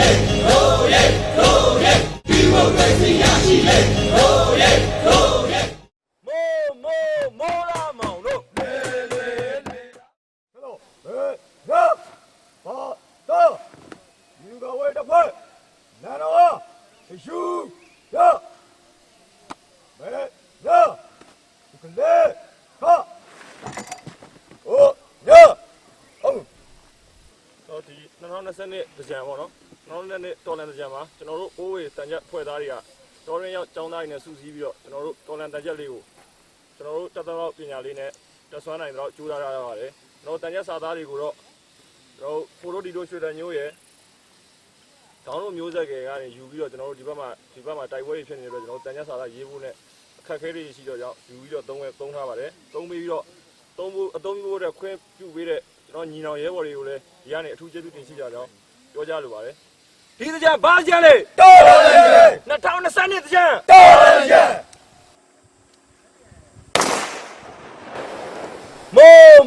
Hey! စာသားတွေကိုတော့ကျွန်တော်ဖိုရိုဒီတို့ရွှေတန်ညိုးရဲ့ဒေါင်းတို့မျိုးဆက်ငယ်ကနေယူပြီးတော့ကျွန်တော်တို့ဒီဘက်မှာဒီဘက်မှာတိုက်ပွဲတွေဖြစ်နေတဲ့အတွက်ကျွန်တော်တန်ကြစာသားရေးဖို့နဲ့အခက်အခဲတွေရှိတော့ကြောင့်ယူပြီးတော့သုံးဝဲသုံးထားပါတယ်သုံးပြီးပြီးတော့သုံးဖို့အသုံးပြုဖို့အတွက်ခွင့်ပြုပေးတဲ့ကျွန်တော်ညီနောင်ရဲဘော်တွေကိုလည်းဒီကနေအထူးကျေးဇူးတင်ရှိကြကြောင်းပြောကြားလိုပါတယ်ဒီကြဘာကြလဲတော်တယ်2022ကြတော်တယ်ကြ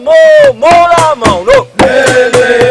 မိုးမိုးလာမောင်တို့လေလေ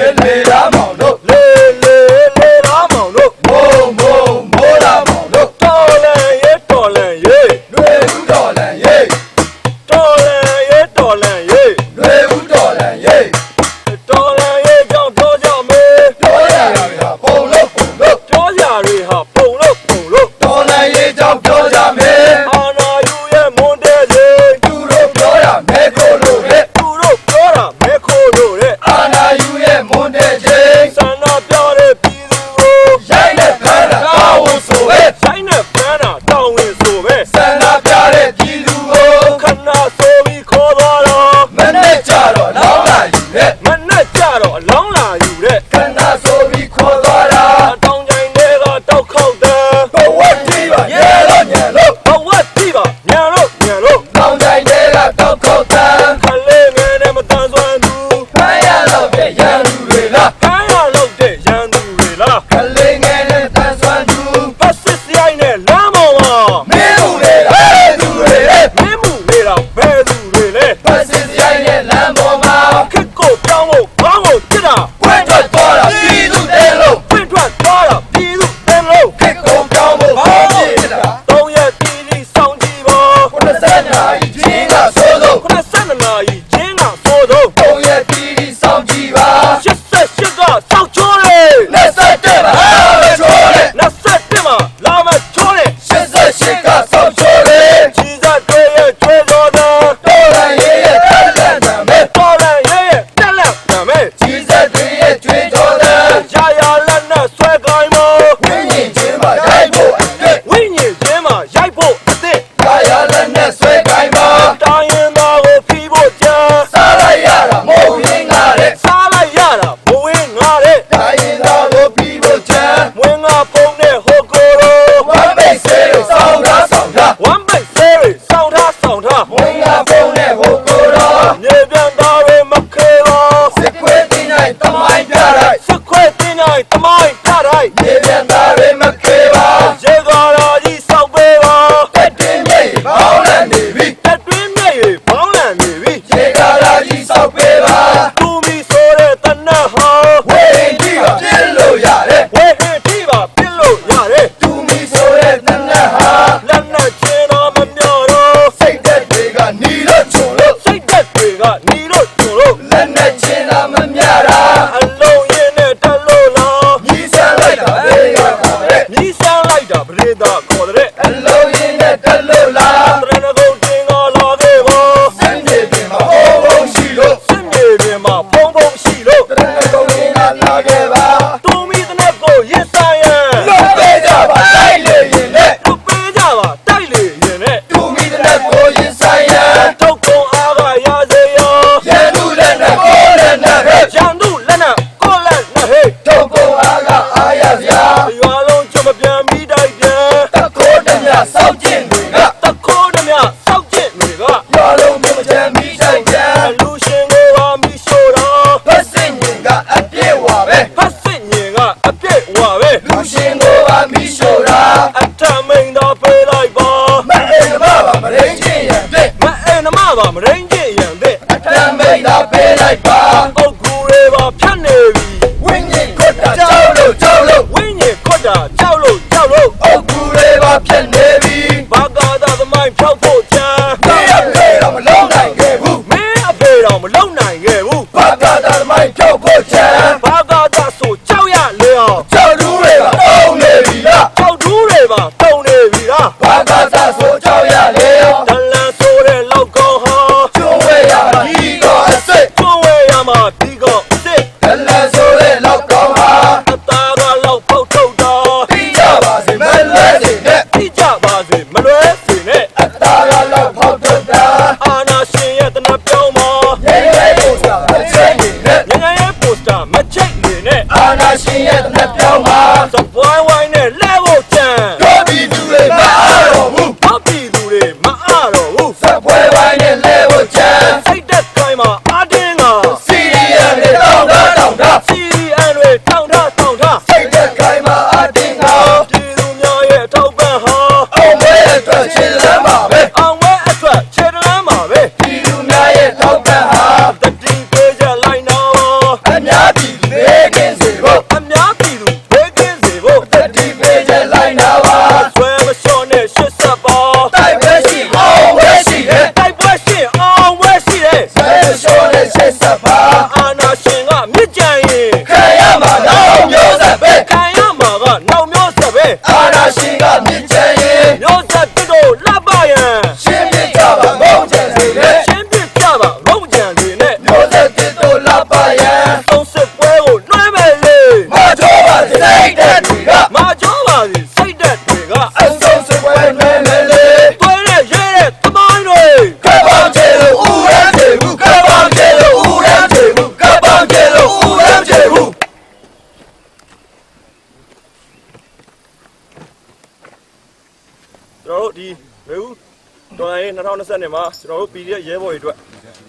နေမှာကျွန်တော်တို့ PDF ရဲဘော်တွေအတွက်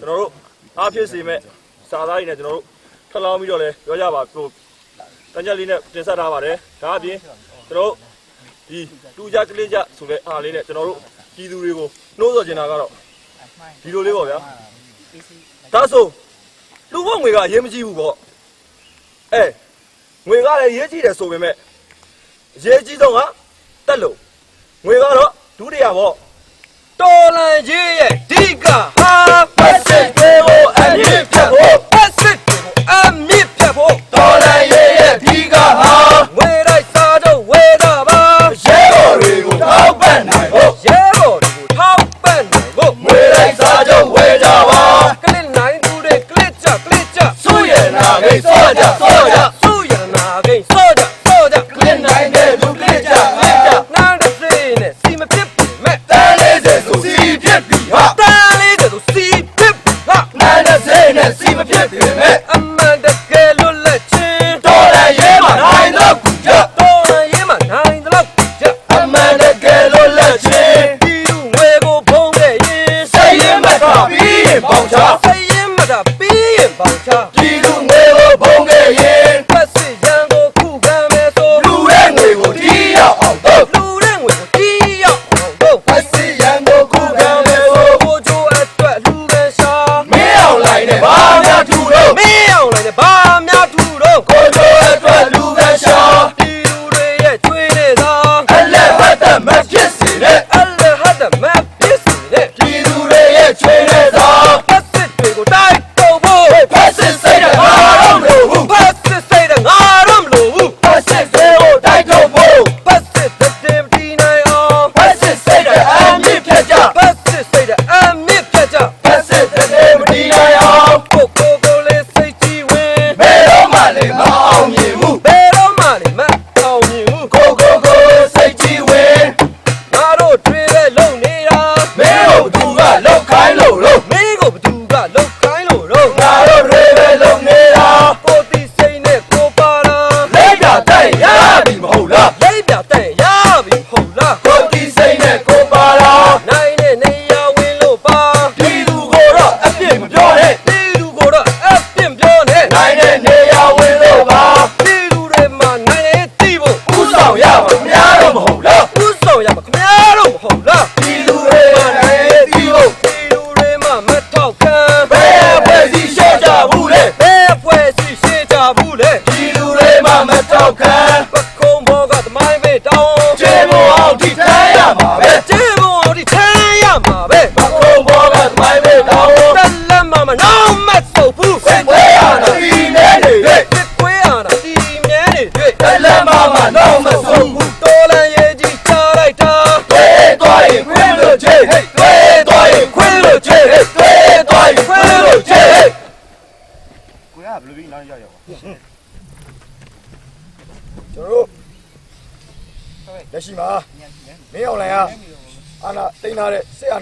ကျွန်တော်တို့အားဖြစ်စေမဲ့စာသားတွေနဲ့ကျွန်တော်တို့ထပ်လောင်းပြီးတော့လဲပြောကြပါကိုတန်ကြလေးနဲ့တင်ဆက်ထားပါတယ်ဒါအပြင်ကျွန်တော်တို့ဒီတူကြကလေးကြဆိုတဲ့အားလေးနဲ့ကျွန်တော်တို့ပြည်သူတွေကိုနှိုးဆော်ချင်တာကတော့ဒီလိုလေးပေါ့ဗျာဒါဆိုလူဘုံငွေကရေးမကြည့်ဘူးပေါ့အဲငွေကလည်းရေးကြည့်တယ်ဆိုပေမဲ့ရေးကြည့်ဆုံးကတက်လို့ငွေကတော့ဒုတိယပေါ့ Tola de Gilles, Tica,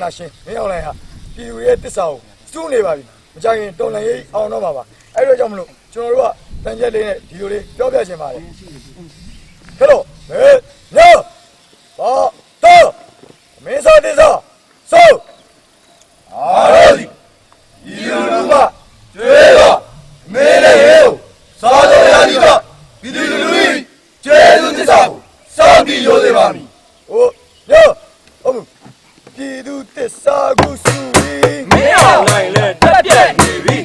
နာရှင်မင်းအောင်လိုင်ဟာပြည်သူရဲ့တစ္ဆာကိုစူးနေပါပြီမကြခင်တော်လှန်ရေးအောင်တော့မှာပါအဲ့ဒါကြောင့်မလို့ကျွန်တော်တို့ကတန်ချက်လေးနဲ့ဒီလိုလေးပြောပြချင်ပါတယ်ခက်တော့ဟဲ့ညဘာတော့မင်းစောတိစောဆိုအားရစီဒီလိုလူကကျွေးတော့မင်းလည်းဟေးစောတော်ရည်ကဒီလူလူကြီးကျေးဇူးတင်ဆောင်စောပြီးရိုးစေပါမည် ပြည်သူတစ္ဆာကိုစုပြီးမင်းအောင်နိုင်လက်တက်ပြတ်နေပြီ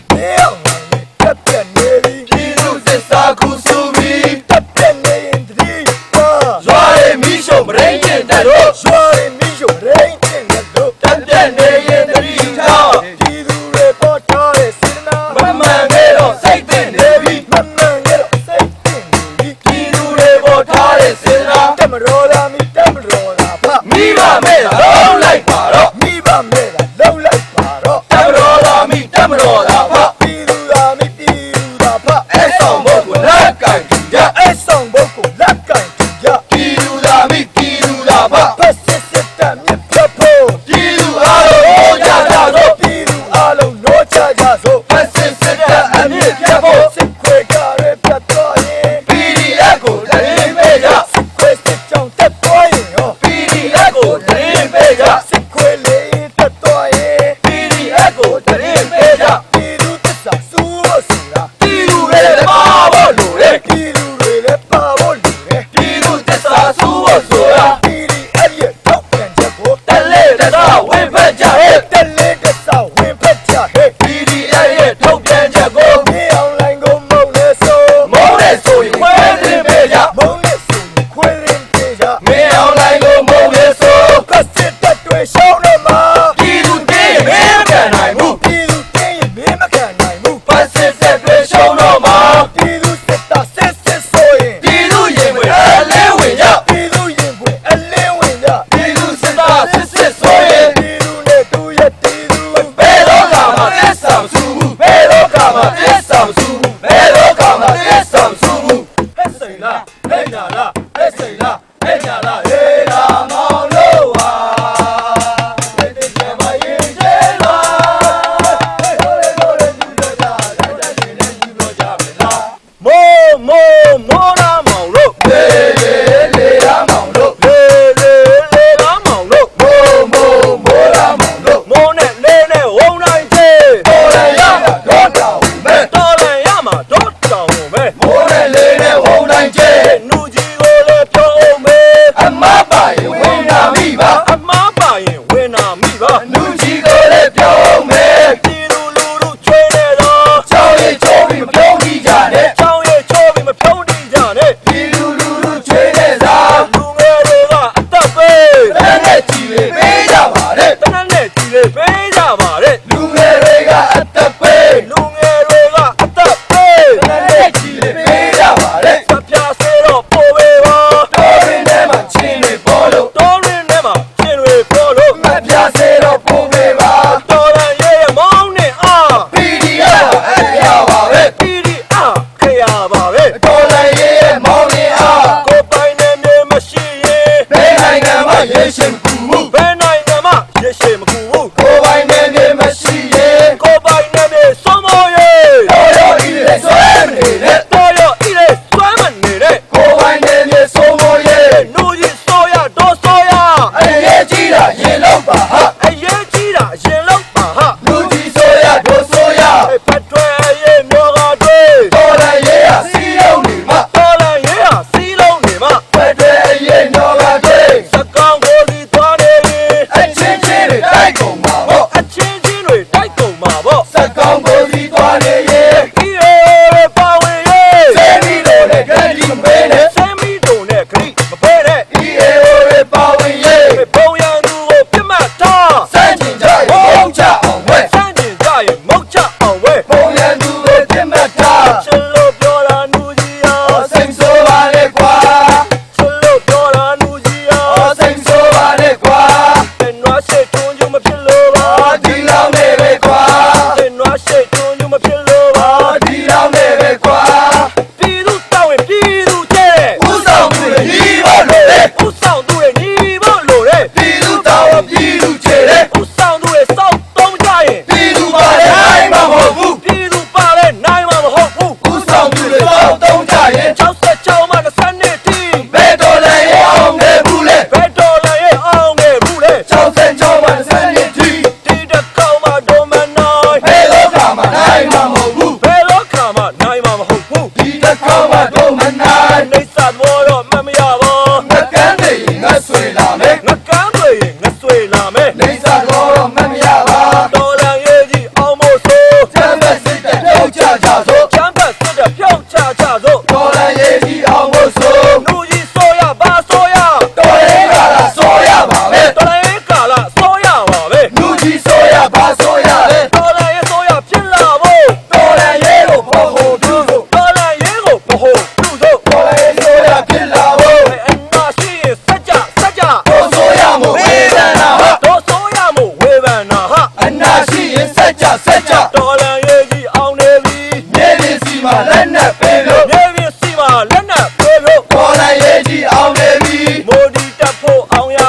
야옹야옹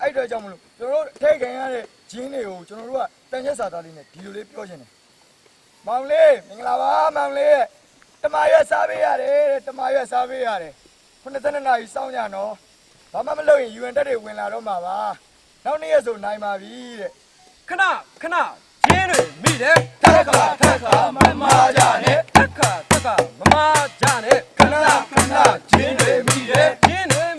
အဲ့တော့ကြောင့်မလို့ကျွန်တော်တို့ထိတ်ခံရတဲ့ဂျင်းတွေကိုကျွန်တော်တို့ကတန်ရက်စာသားလေးနဲ့ဒီလိုလေးပြောချင်တယ်မောင်လေးမင်္ဂလာပါမောင်လေးတမရွက်စားပေးရတယ်တမရွက်စားပေးရတယ်82နာရီစောင့်ကြနော်ဘာမှမလုပ်ရင် UN တက်တွေဝင်လာတော့မှာပါနောက်နေ့ရဆိုနိုင်ပါပြီတဲ့ခဏခဏဂျင်းတွေမိတယ်ထက်ခါထက်ခါမမကြနဲ့ထက်ခါထက်ခါမမကြနဲ့ခဏခဏဂျင်းတွေမိတယ်ဂျင်းတွေ